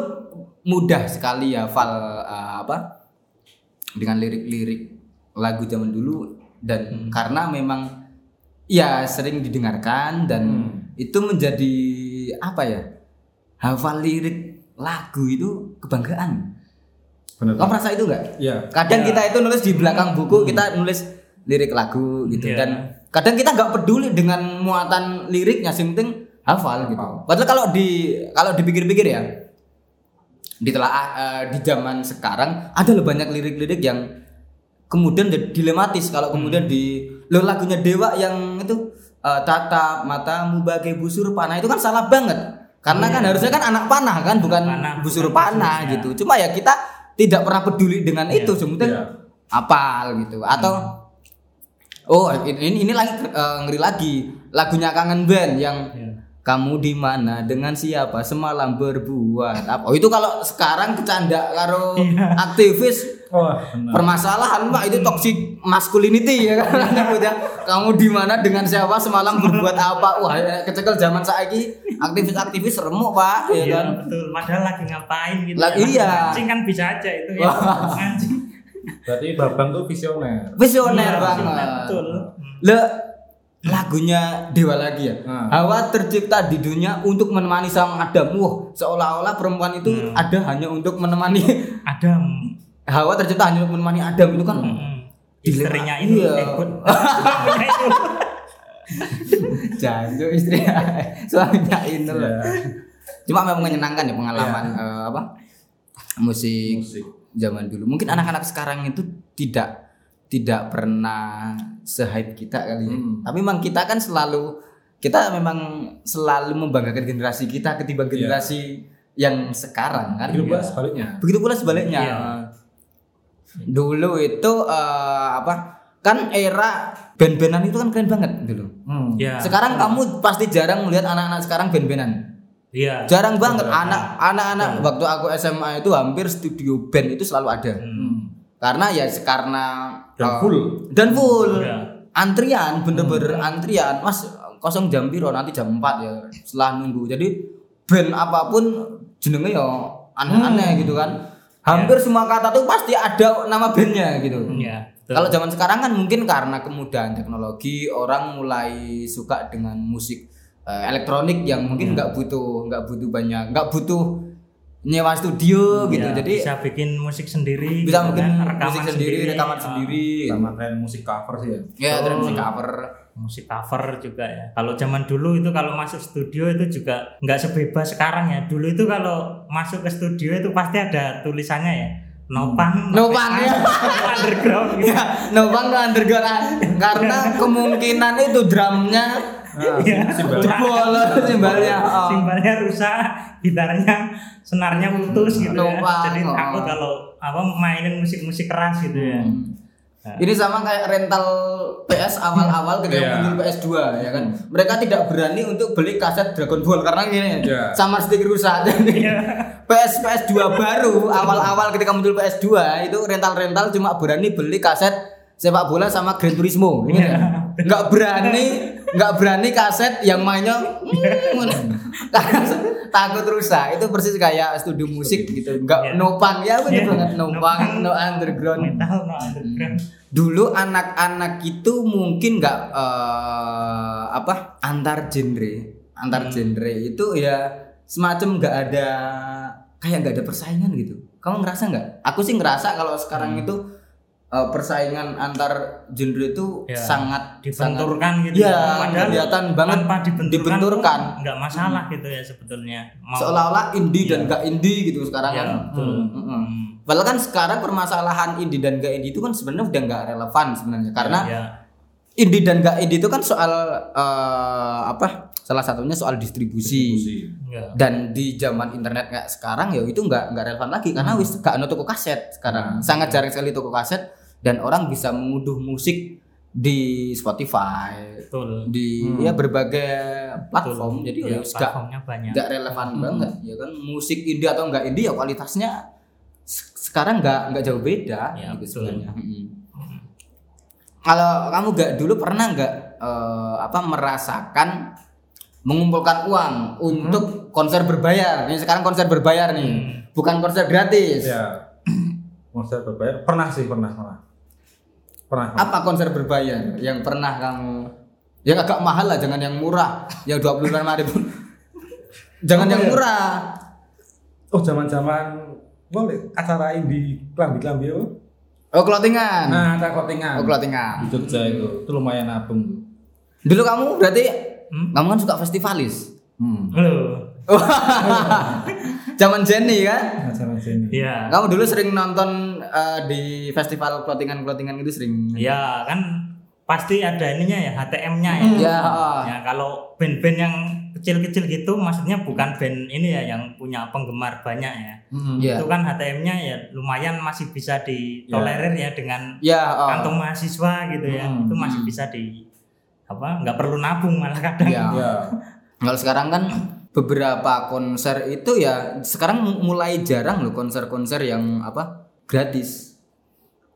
mudah sekali ya Val eh, apa dengan lirik-lirik lagu zaman dulu dan karena memang ya sering didengarkan dan itu menjadi apa ya hafal lirik lagu itu kebanggaan. Bener. Kamu merasa itu enggak? Iya. Kadang Ya. kita itu nulis di belakang buku kita nulis lirik lagu gitu Iya. dan kadang kita nggak peduli dengan muatan liriknya, sing penting hafal gitu. Padahal kalau di kalau dipikir-pikir ya eh, di zaman sekarang ada loh banyak lirik-lirik yang kemudian dilematis kalau kemudian di lo lagunya Dewa yang itu eh, tatap matamu bagai busur panah itu kan salah banget. Karena kan harusnya kan anak panah kan bukan Panah, busur bukan panah busur, ya. gitu. Cuma ya kita tidak pernah peduli dengan Iya. itu, sebenarnya Iya. apal gitu. Atau oh ini ini lagi eh, ngeri lagi lagunya kangen band yang Iya. Kamu di mana dengan siapa semalam berbuat apa oh itu kalau sekarang kecanda karo Iya. aktivis Wah, benar. permasalahan pak itu toxic masculinity ya kan Nyebutnya, kamu di mana dengan siapa semalam berbuat apa wah ya, kecekel zaman saiki aktivis-aktivis remuk pak ya Iya kan betul. Padahal lagi ngapain gitu. Lagi- ya. iya. Mancing kan bisa aja itu ya. Mancing. Berarti Babang tuh visioner. visioner Iya, banget Betul. Le lagunya Dewa lagi ya Nah. Hawa tercipta di dunia untuk menemani sang Adam wah seolah-olah perempuan itu Hmm. ada hanya untuk menemani Adam. Hawa tercipta hanya untuk menemani Adam itu kan Hmm. Istrinya itu Iya. itu. Janjo istri suaminya Inul. Iya. Cuma memang menyenangkan ya pengalaman eh, apa musik, Musik. zaman dulu. Mungkin anak-anak sekarang itu tidak tidak pernah se-hype kita kali ya. Hmm. Tapi memang kita kan selalu kita memang selalu membanggakan generasi kita ketimbang Iya. generasi yang sekarang kan. Begitu pula sebaliknya. Begitu pula sebaliknya. Iya. Dulu itu eh, apa? Kan era band-bandan itu kan keren banget dulu. Hmm. Ya. Sekarang kamu pasti jarang melihat anak-anak sekarang band-bandan. Iya. Jarang banget anak-anak waktu aku SMA itu hampir studio band itu selalu ada. Hmm. Karena ya karena Dan eh, full. dan full. Iya. Antrian bener-bener antrian. Mas kosong jam piro nanti jam 4 ya setelah nunggu. Jadi band apa pun jenenge ya aneh-aneh gitu kan. Hampir semua kata tuh pasti ada nama bandnya gitu. Iya. betul. Kalau zaman sekarang kan mungkin karena kemudahan teknologi orang mulai suka dengan musik eh, elektronik yang mungkin nggak butuh nggak butuh banyak nggak butuh nyewa studio gitu. Iya, Jadi bisa bikin musik sendiri. bisa gitu mungkin kan, rekaman musik sendiri, rekaman ah, sendiri. Sama tren musik cover sih ya. Ya, terus musik cover. musik cover juga ya. Kalau zaman dulu itu kalau masuk studio itu juga nggak sebebas sekarang ya. Dulu itu kalau masuk ke studio itu pasti ada tulisannya ya. Nopang, Nopang, ya. underground gitu. Ya, nopang ke underground karena kemungkinan itu drumnya Nah, Iya. jebol simbalnya. Oh. Simbalnya rusak, gitarnya senarnya putus gitu ya. Nopang, Jadi oh. takut kalau apa mainin musik-musik keras gitu ya. Hmm. Ini sama kayak rental PS awal-awal ketika Iya. muncul PS2 ya kan. Mereka tidak berani untuk beli kaset Dragon Ball karena gini Iya. sama stick rusak. Jadi Iya. PS PS2 baru awal-awal ketika muncul PS2 itu rental-rental cuma berani beli kaset sepak bola sama Gran Turismo. Ingat ya? Nggak berani, nggak berani kaset yang mainnya karena takut rusak. Itu persis kayak studio musik gitu. Nggak Iya. nopang ya bener Iya. banget nopang, Nopang. no underground. Metal no underground. Dulu anak-anak itu mungkin nggak eh, apa antar genre, antar genre itu ya semacam nggak ada kayak nggak ada persaingan gitu. Kamu ngerasa nggak? Aku sih ngerasa kalau sekarang itu eh, persaingan antar genre itu Ya, sangat dibenturkan sangat- gitu Ya, Padahal kelihatan banget tanpa dibenturkan, dibenturkan. nggak masalah gitu ya sebetulnya Mau- Seolah-olah indie dan nggak indie gitu sekarang ya, kan. betul. Hmm, hmm. Hmm. Padahal kan sekarang permasalahan indie dan gak indie itu kan sebenarnya udah nggak relevan sebenarnya karena ya, indie dan gak indie itu kan soal eh, apa salah satunya soal distribusi, Distribusi. ya. dan di zaman internet kayak sekarang ya itu nggak nggak relevan lagi karena wis gak ada toko kaset sekarang Hmm. sangat jarang sekali toko kaset dan orang bisa mengunduh musik di Spotify betul di Hmm. ya berbagai platform jadi ya ya, gak platformnya banyak nggak relevan banget ya kan musik indie atau nggak indie ya kualitasnya se- sekarang nggak nggak jauh beda Ya, gitu betul. sebenarnya Mm. kalau kamu nggak dulu pernah nggak eh, apa merasakan mengumpulkan uang untuk konser berbayar ini sekarang konser berbayar nih Hmm. bukan konser gratis Ya. Konser berbayar pernah sih pernah pernah. Pernah. apa konser berbayar yang pernah kamu yang agak mahal lah jangan yang murah yang dua puluh ribu jangan yang ya? murah Oh zaman-zaman boleh acara indie klambi-klambi apa? oh clothingan Nah, acara clothingan. oh clothingan Di Jogja itu. Itu lumayan nabung tuh. Dulu kamu berarti Hmm? kamu kan suka festivalis. Hmm. Loh, Zaman Jenny kan? Acara sini. ya Kamu dulu sering nonton eh, di festival clothingan-clothingan itu sering. ya kan pasti ada ininya ya HTM-nya ya Ya, oh. ya kalau band-band yang kecil-kecil gitu maksudnya bukan band ini ya yang punya penggemar banyak ya. Iya. Itu kan HTM-nya ya lumayan masih bisa ditolerir ya dengan Ya, oh. kantong mahasiswa gitu ya. Hmm. Itu masih bisa di apa? nggak perlu nabung malah kadang. Ya. Ya. Kalau sekarang kan beberapa konser itu ya sekarang mulai jarang loh konser-konser yang apa gratis.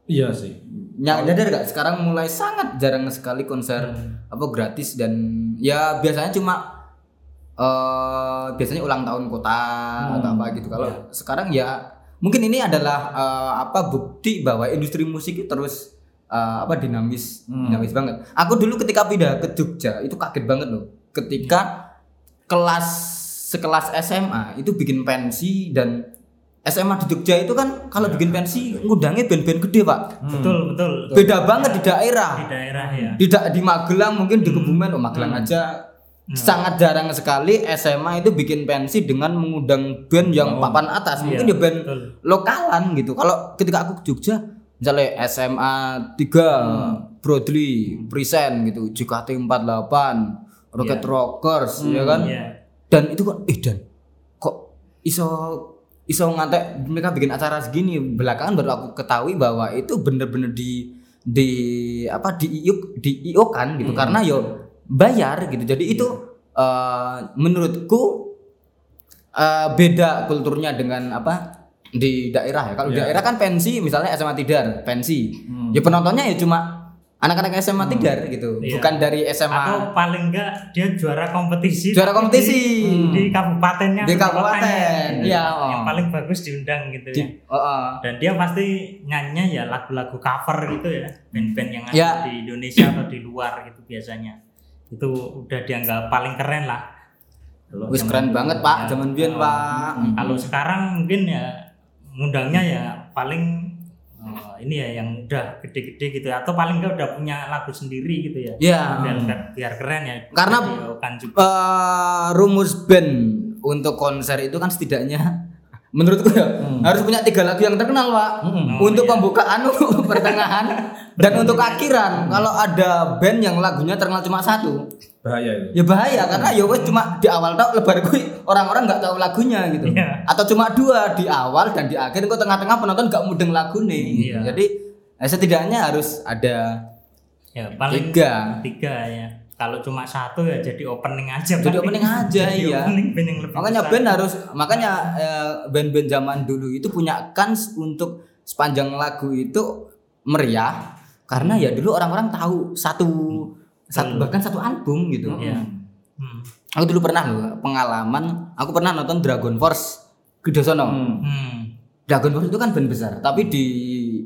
Iya sih. Ny- nyadar gak sekarang mulai sangat jarang sekali konser apa gratis dan ya biasanya cuma eh biasanya ulang tahun kota atau apa gitu. Kalau sekarang ya mungkin ini adalah eh, apa bukti bahwa industri musik itu terus eh, apa dinamis dinamis banget. Aku dulu ketika pindah ke Jogja itu kaget banget loh. Ketika kelas sekelas SMA itu bikin pensi dan SMA di Jogja itu kan kalau bikin pensi ngundangnya band-band gede pak. Betul, betul. beda banget di daerah. Di daerah ya. di, da- di Magelang mungkin di Kebumen oh Magelang aja. Sangat jarang sekali SMA itu bikin pensi dengan mengundang band yang papan atas. Mungkin ya band betul. lokalan gitu. Kalau ketika aku ke Jogja misalnya SMA 3 Broadly Present gitu JKT48 Rocket Rockers ya kan? Iya. dan itu kok eh dan kok iso iso ngantek mereka bikin acara segini? Belakangan baru aku ketahui bahwa itu bener-bener di di apa di iuk di IO kan gitu karena yo bayar gitu. Jadi itu eh, menurutku eh, beda kulturnya dengan apa di daerah ya. Kalau di daerah kan pensi misalnya SMA Tidar pensi. Ya penontonnya ya cuma anak-anak SMA Tidar gitu Iya. bukan dari SMA Atau paling enggak dia juara kompetisi. juara kompetisi di, di kabupatennya Di kabupaten, iya, Yang oh. paling bagus diundang gitu ya. Di- oh, oh. Dan dia pasti nyanyinya ya lagu-lagu cover gitu ya. Band-band yang ada Ya. di Indonesia atau di luar gitu biasanya. Itu udah dianggap paling keren lah. Kalau Wis keren banget pak, ya. zaman biyen Oh. pak. Kalau sekarang mungkin ya ngundangnya ya paling ini ya yang udah gede-gede gitu ya. atau paling enggak udah punya lagu sendiri gitu ya. Ya, Biar, biar keren ya. Karena- Videokan juga. eh, rumus band untuk konser itu kan setidaknya menurutku ya harus punya tiga lagu yang terkenal pak. Oh, untuk iya. pembukaan pertengahan dan untuk akhiran. Kalau ada band yang lagunya terkenal cuma satu, Bahaya itu. ya bahaya karena ya wes cuma di awal tau lebar gue orang-orang nggak tahu lagunya gitu Iya. atau cuma dua di awal dan di akhir kok tengah-tengah penonton nggak mudeng lagu nih Iya. jadi eh, setidaknya harus ada Ya paling tiga tiga ya. Kalau cuma satu ya jadi opening aja. Jadi opening aja, Jadi iya. Opening band yang lebih makanya besar. band harus makanya eh, band-band zaman dulu itu punya kans untuk sepanjang lagu itu meriah karena ya dulu orang-orang tahu satu satu bahkan satu album gitu Iya. Hmm. aku dulu pernah loh pengalaman aku pernah nonton Dragon Force Kidosono Hmm. Dragon Force itu kan band besar tapi di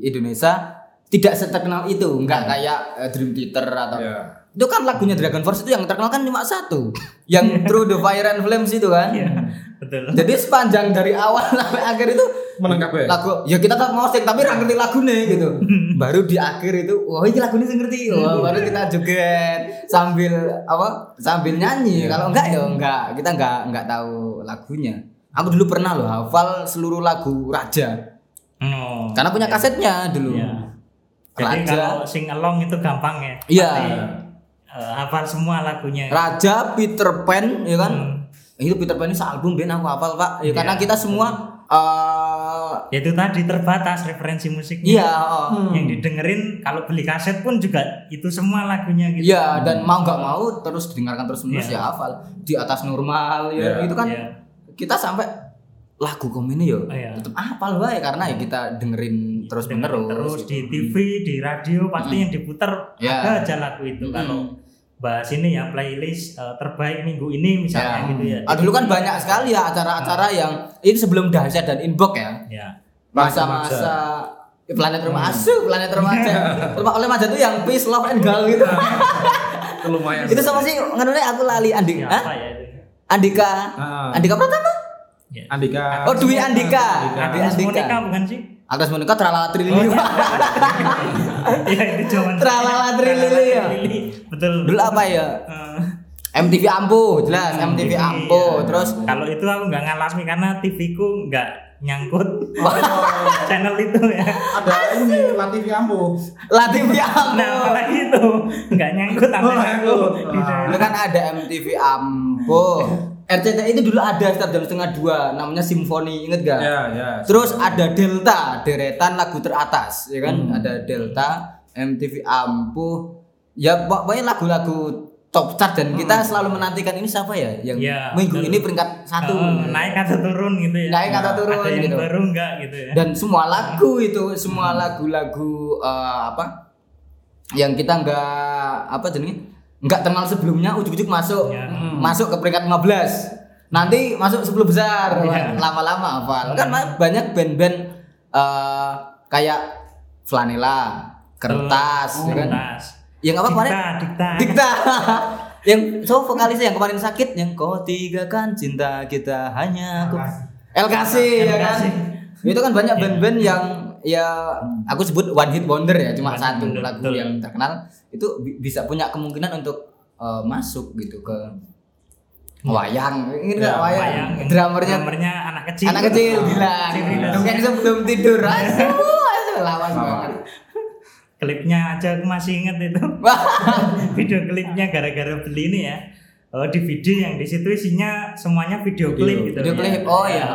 Indonesia tidak seterkenal itu nggak kayak eh, Dream Theater atau Ya. itu kan lagunya Dragon Force itu yang terkenal kan cuma satu yang Through the Fire and Flames itu kan Iya. Betul. jadi sepanjang dari awal sampai akhir itu Menangkap ya. lagu ya kita tak mau sing tapi nggak ngerti lagunya gitu baru di akhir itu wah ini lagunya sing ngerti wah, baru kita joget sambil apa sambil nyanyi kalau enggak ya enggak kita enggak enggak tahu lagunya aku dulu pernah loh hafal seluruh lagu Raja Oh. karena punya kasetnya dulu Iya. Jadi Raja. kalau sing along itu gampang ya. Iya. Eh, hafal semua lagunya. Raja Peter Pan ya kan Hmm. itu Peter Pan ini sealbum Ben aku hafal pak ya Iya. karena kita semua eh Ya itu tadi terbatas referensi musiknya. iya oh. Yang didengerin kalau beli kaset pun juga itu semua lagunya gitu. Iya dan mau nggak mau terus didengarkan terus menerus Iya. ya hafal di atas normal ya Iya. itu kan Iya. kita sampai lagu komini yo Oh, iya. tetap hafal wae karena ya kita dengerin terus Dengerin menerus terus di TV, di radio pasti yang diputer Ya. ada aja lagu itu. Hmm. Kalau bahas ini ya playlist eh, terbaik minggu ini misalnya Ya. gitu ya. Ah, dulu kan banyak sekali ya acara-acara yang ini sebelum dahsyat dan inbox ya Ya. masa-masa planet remaja planet remaja Rumah oleh remaja tuh yang peace love and gaul gitu Itu lumayan. itu sama sih nganune aku lali Andi Siapa Hah? ya itu? Andika Ah. Andika Pratama Ya. Andika. oh Dwi Andika Dwi Agnes Andika Monica bukan sih? Agnes Monica tralala trilili Iya itu zaman Tralala trilili ya. Betul. dulu apa ya Eh, MTV Ampuh jelas MTV TV, Ampuh ya. terus Kalau itu aku nggak ngalami karena TV ku nggak nyangkut channel itu ya. Ada ini Latif Ampuh. TV Ampuh Nah, apalagi itu nggak nyangkut sampai Oh, aku. nyangkut. Gitu. Dulu kan ada MTV Ampuh RCTI itu dulu ada setiap jam setengah dua namanya Simfoni inget gak? Ya, ya. Terus ada Delta, deretan lagu teratas, ya kan? Hmm. Ada Delta, MTV Ampuh, ya pok- pokoknya lagu-lagu top chart dan kita selalu menantikan ini siapa ya yang Ya, minggu betul. ini peringkat satu Oh, naik atau turun gitu ya. Naik atau turun Ada yang gitu. baru nggak gitu ya. dan semua lagu itu semua lagu-lagu eh, apa yang kita nggak apa jenis nggak kenal sebelumnya ujuk-ujuk masuk Ya. masuk ke peringkat 15 nanti masuk 10 besar Ya. lama-lama hafal kan banyak band-band eh, kayak Flanela kertas ya kan Kertas. Yang apa kemarin Dikta, dikta. Yang so vokalisnya yang kemarin sakit yang kau tiga kan cinta kita hanya aku. LKC ya kan. Itu kan banyak band-band yang ya aku sebut one hit wonder ya cuma One satu wonder, lagu betul. yang terkenal. Itu bi- bisa punya kemungkinan untuk eh, masuk gitu ke wayang. Ini Ya, wayang, Bayang, yang drummernya drummernya anak kecil. anak kecil gila. Cerita. dongeng sebelum tidur. Asu asu lawan banget Klipnya aja aku masih inget itu. Video klipnya gara-gara beli ini ya. Oh, DVD yang di situ isinya semuanya video, Video. klip gitu. Video ya. klip, oh Ya.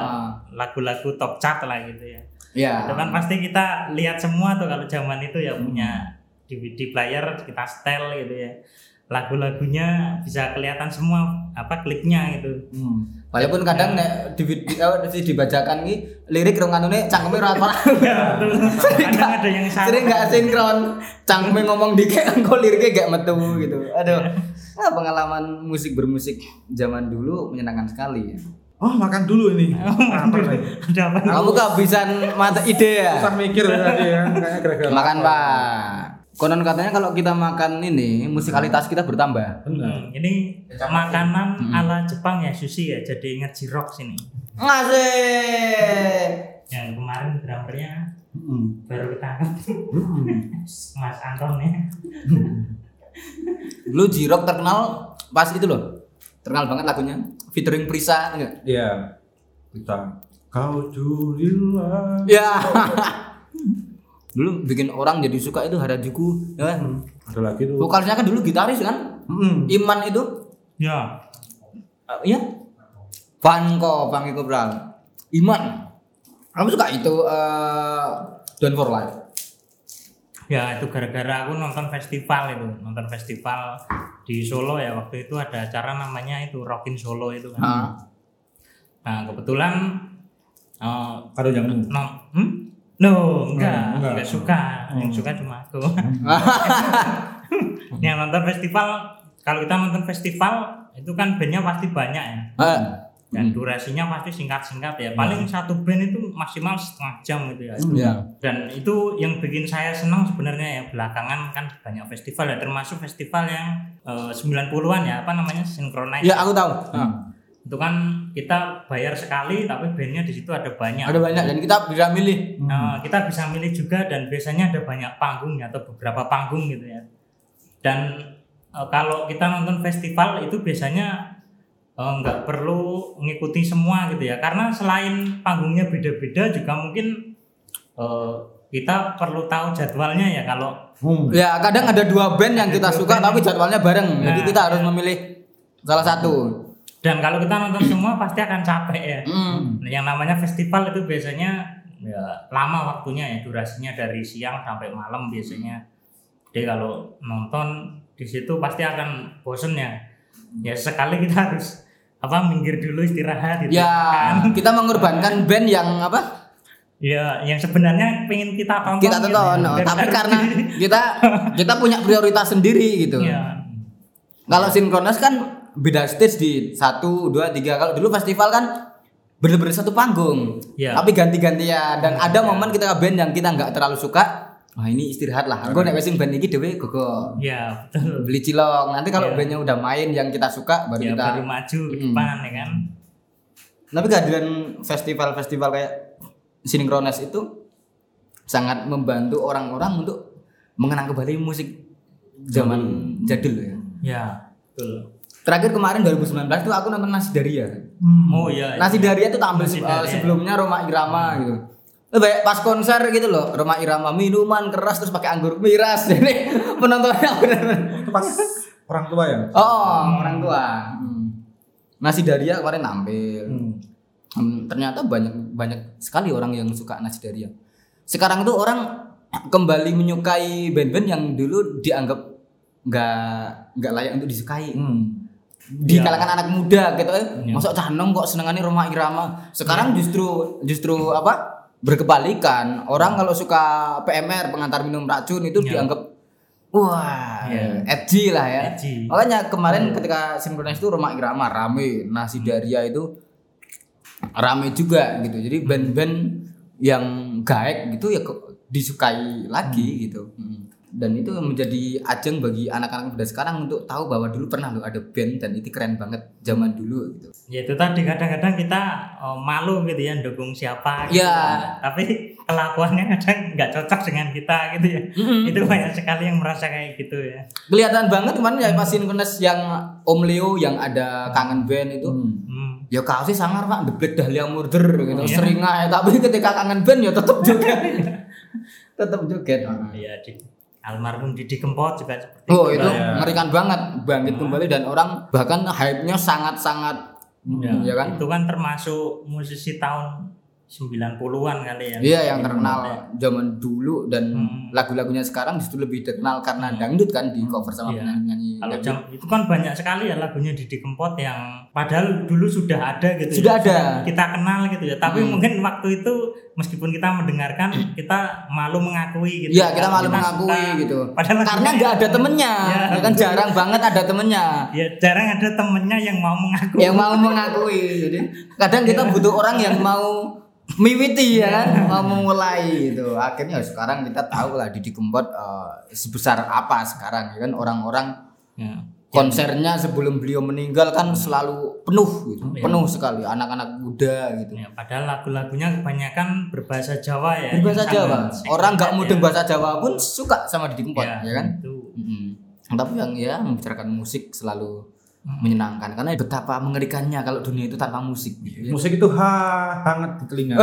Lagu-lagu top chart lah gitu ya. ya Itu kan pasti kita lihat semua tuh kalau zaman itu ya Hmm. punya DVD player kita setel gitu ya. Lagu-lagunya bisa kelihatan semua apa klipnya gitu. Hmm. Walaupun kadang nek di video di dibacakan ki lirik rong anune cangkeme ora apa. Ya, betul. Kadang ada yang salah. Sering nggak sinkron. Cangkeme ngomong dikit engko liriknya gak metu gitu. Aduh. Nah, pengalaman musik bermusik zaman dulu menyenangkan sekali ya. Oh, makan dulu ini. Nih. Ada apa? Kamu kehabisan mata ide ya? Susah mikir tadi ya, gara-gara. Makan. Pak. Konon katanya kalau kita makan ini musikalitas kita bertambah. Benar. Hmm, ini makanan ala Jepang ya sushi ya jadi ingat jirok sini. Ngasih. Yang kemarin drummernya Hmm. baru ketangkep Hmm. Mas Anton ya. Dulu Jirok terkenal pas itu loh. Terkenal banget lagunya. Featuring Prisa enggak? Iya. Kita kau curilah. Ya. dulu bikin orang jadi suka itu Harajuku ya kan? Ada lagi tuh. Vokalisnya kan dulu gitaris kan? Hmm. Iman itu Ya. eh, iya. Vanko, Vanko Kopral. Iman. Kamu suka itu eh Don't for Life. Ya itu gara-gara aku nonton festival itu, nonton festival di Solo ya waktu itu ada acara namanya itu Rockin Solo itu kan. Ah. Nah kebetulan eh, Kado jamu. no, hmm? No enggak, Hmm, enggak. enggak, suka, yang suka cuma aku. yang nonton festival, kalau kita nonton festival itu kan bandnya pasti banyak ya, Ah. dan durasinya pasti singkat-singkat ya. Paling satu band itu maksimal setengah jam gitu ya. Ya. dan itu yang bikin saya senang sebenarnya ya belakangan kan banyak festival ya termasuk festival yang eh, 90-an ya apa namanya synchronize Ya, aku tahu. Ah. itu kan kita bayar sekali tapi bandnya di situ ada banyak Ada banyak dan kita bisa milih. Eh, kita bisa milih juga dan biasanya ada banyak panggung atau beberapa panggung gitu ya dan eh, kalau kita nonton festival itu biasanya eh, nggak perlu mengikuti semua gitu ya karena selain panggungnya beda-beda juga mungkin eh, kita perlu tahu jadwalnya ya kalau Hmm. Ya, kadang ada dua band yang kita suka band tapi jadwalnya bareng. Jadi Nah. kita harus memilih salah satu. Dan kalau kita nonton semua pasti akan capek ya. Nah, yang namanya festival itu biasanya ya lama waktunya ya durasinya dari siang sampai malam biasanya jadi kalau nonton di situ pasti akan bosen ya ya sekali kita harus apa minggir dulu istirahat gitu Ya, kan kita mengorbankan band yang apa? ya yang sebenarnya pengen kita tonton Kita gitu tonton, ya. oh, Dan tapi harus karena kita kita punya prioritas sendiri gitu. ya Kalau sinkronis kan beda stage di satu, dua, tiga. Kalau dulu festival kan bener-bener satu panggung. Iya. Tapi ganti-gantian dan ada momen kita band yang kita nggak terlalu suka. Wah ini istirahat lah. Gue sing band iki dhewe gogo ya betul beli cilok. Nanti kalau Iya. bandnya udah main yang kita suka baru ya kita. baru maju ke depan ya kan Tapi kehadiran festival-festival kayak Sinkrones itu sangat membantu orang-orang untuk mengenang kembali musik zaman jadul ya. ya betul Terakhir kemarin 2019 tuh aku nonton Nasi Daria. Oh iya. iya. Nasi Daria tuh tampil se- Daria. eh, sebelumnya Roma Irama gitu. Eh, Banyak pas konser gitu loh, Roma Irama minuman keras terus pakai anggur miras. Jadi penontonnya benar-benar Itu pas orang tua ya. Oh, orang tua. Hmm. Nasi Daria kemarin nampil. Hmm. Hmm, ternyata banyak banyak sekali orang yang suka Nasi Daria. Sekarang tuh orang kembali menyukai band-band yang dulu dianggap nggak nggak layak untuk disukai. Hmm. Di Ya. kalangan anak muda gitu eh. Ya. Masuk canong kok senengannya Roma Irama. Sekarang justru justru apa? Berkebalikan. Orang kalau suka PMR pengantar minum racun itu Ya. dianggap wah, Ya. edgy lah ya. Edgy. Makanya kemarin ketika sinkronis itu Roma Irama rame, Nasi Daria itu rame juga gitu. Jadi band-band yang gaek gitu ya disukai lagi gitu. Hmm. Dan itu menjadi ajang bagi anak-anak muda sekarang untuk tahu bahwa dulu pernah lo ada band dan itu keren banget zaman dulu gitu. Ya itu tadi kadang-kadang kita oh, malu gitu ya dukung siapa gitu. Ya. Tapi kelakuannya kadang nggak cocok dengan kita gitu ya. Itu banyak sekali yang merasa kayak gitu ya. Kelihatan banget kemarin ya pas sinkronis yang Om Leo yang ada kangen band itu. Hmm. Hmm. Ya kaosnya sangar pak, The Black Dahlia Murder gitu, Iya. sering aja. Tapi ketika kangen band ya tetap joget, tetap joget. Ya di almarhum Didi Kempot juga seperti Oh itu. itu ya. mengerikan banget, bangkit kembali dan orang bahkan hype-nya sangat-sangat, Ya, ya kan? Itu kan termasuk musisi tahun 90-an kali ya. Iya yang terkenal zaman dulu dan Hmm. lagu-lagunya sekarang justru lebih terkenal karena dangdut kan di cover sama Iya. penyanyi-penyanyi. Kalau jam itu kan banyak sekali ya lagunya Didi Kempot yang padahal dulu sudah ada gitu Sudah ya. ada. Kita kenal gitu ya. Tapi Hmm. mungkin waktu itu meskipun kita mendengarkan kita malu mengakui gitu. Iya kita malu Kita mengakui suka. gitu. Padahal Karena nggak ada temennya, Iya. ya kan jarang banget ada temennya. Ya jarang ada temennya yang mau mengaku. yang mau mengakui jadi kadang kita butuh orang yang mau miwiti ya kan mau memulai gitu akhirnya sekarang kita tahu lah Didi Kempot eh, sebesar apa sekarang ya kan orang-orang Ya. konsernya sebelum beliau meninggal kan selalu penuh gitu Iya. penuh sekali anak-anak muda gitu Ya, padahal lagu-lagunya kebanyakan berbahasa Jawa ya. berbahasa Jawa orang nggak singkat mudeng ya. bahasa Jawa pun suka sama Didi Kempot Ya, ya kan Itu. Mm-mm. tapi yang ya membicarakan musik selalu Hmm. Menyenangkan karena betapa mengerikannya kalau dunia itu tanpa musik gitu ya. Musik itu ha hangat di telinga.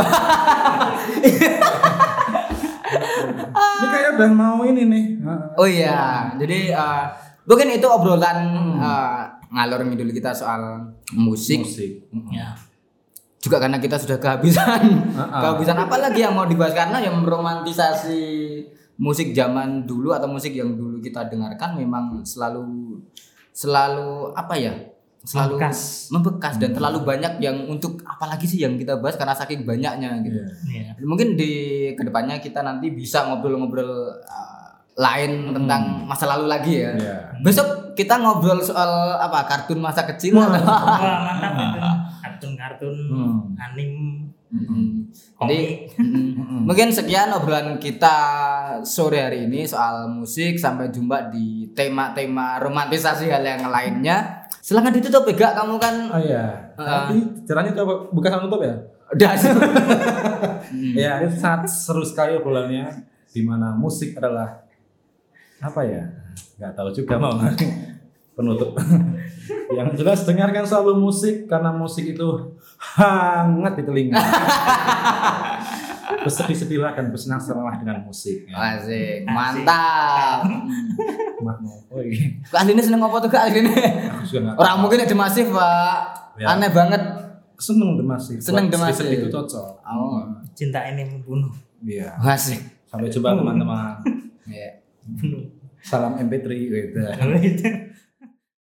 ini kayak udah mau ini nih. Oh iya, jadi uh, mungkin itu obrolan uh, ngalor ngidul kita soal musik. Musik. Ya. Juga karena kita sudah kehabisan, Ah, ah. kehabisan apa lagi yang mau dibahas karena yang meromantisasi musik zaman dulu atau musik yang dulu kita dengarkan memang selalu selalu apa ya? Selalu Membekas. membekas dan terlalu banyak yang untuk apalagi sih yang kita bahas karena saking banyaknya gitu. Iya. Ya. Mungkin di ke depannya kita nanti bisa ngobrol-ngobrol uh, lain tentang masa lalu lagi ya. Iya. Besok kita ngobrol soal apa kartun masa kecil. Wah, mantap itu. Kartun-kartun, Hmm. anim. Jadi mm, mungkin sekian obrolan kita sore hari ini soal musik. Sampai jumpa di tema-tema romantisasi hal yang lainnya. Silahkan ditutup ya, Gak? Kamu kan Oh iya. Ah. Tapi caranya coba buka sama tutup ya? udah Ya, itu sangat seru sekali obrolannya di mana musik adalah apa ya? Nggak tahu juga mau penutup. Yang jelas dengarkan selalu musik karena musik itu hangat di telinga. Bersedih-sedihlah dan bersenang-senanglah dengan musik. Ya. Asik, mantap. Kak Asli ini seneng ngopo tuh Kak ini? Orang mungkin ada masif Pak. Ya. Aneh banget. seneng demasif. Seneng demasif. itu cocok. Oh, Cinta ini membunuh. Iya. asik. Sampai jumpa teman-teman. Ya. Salam MP3 gitu.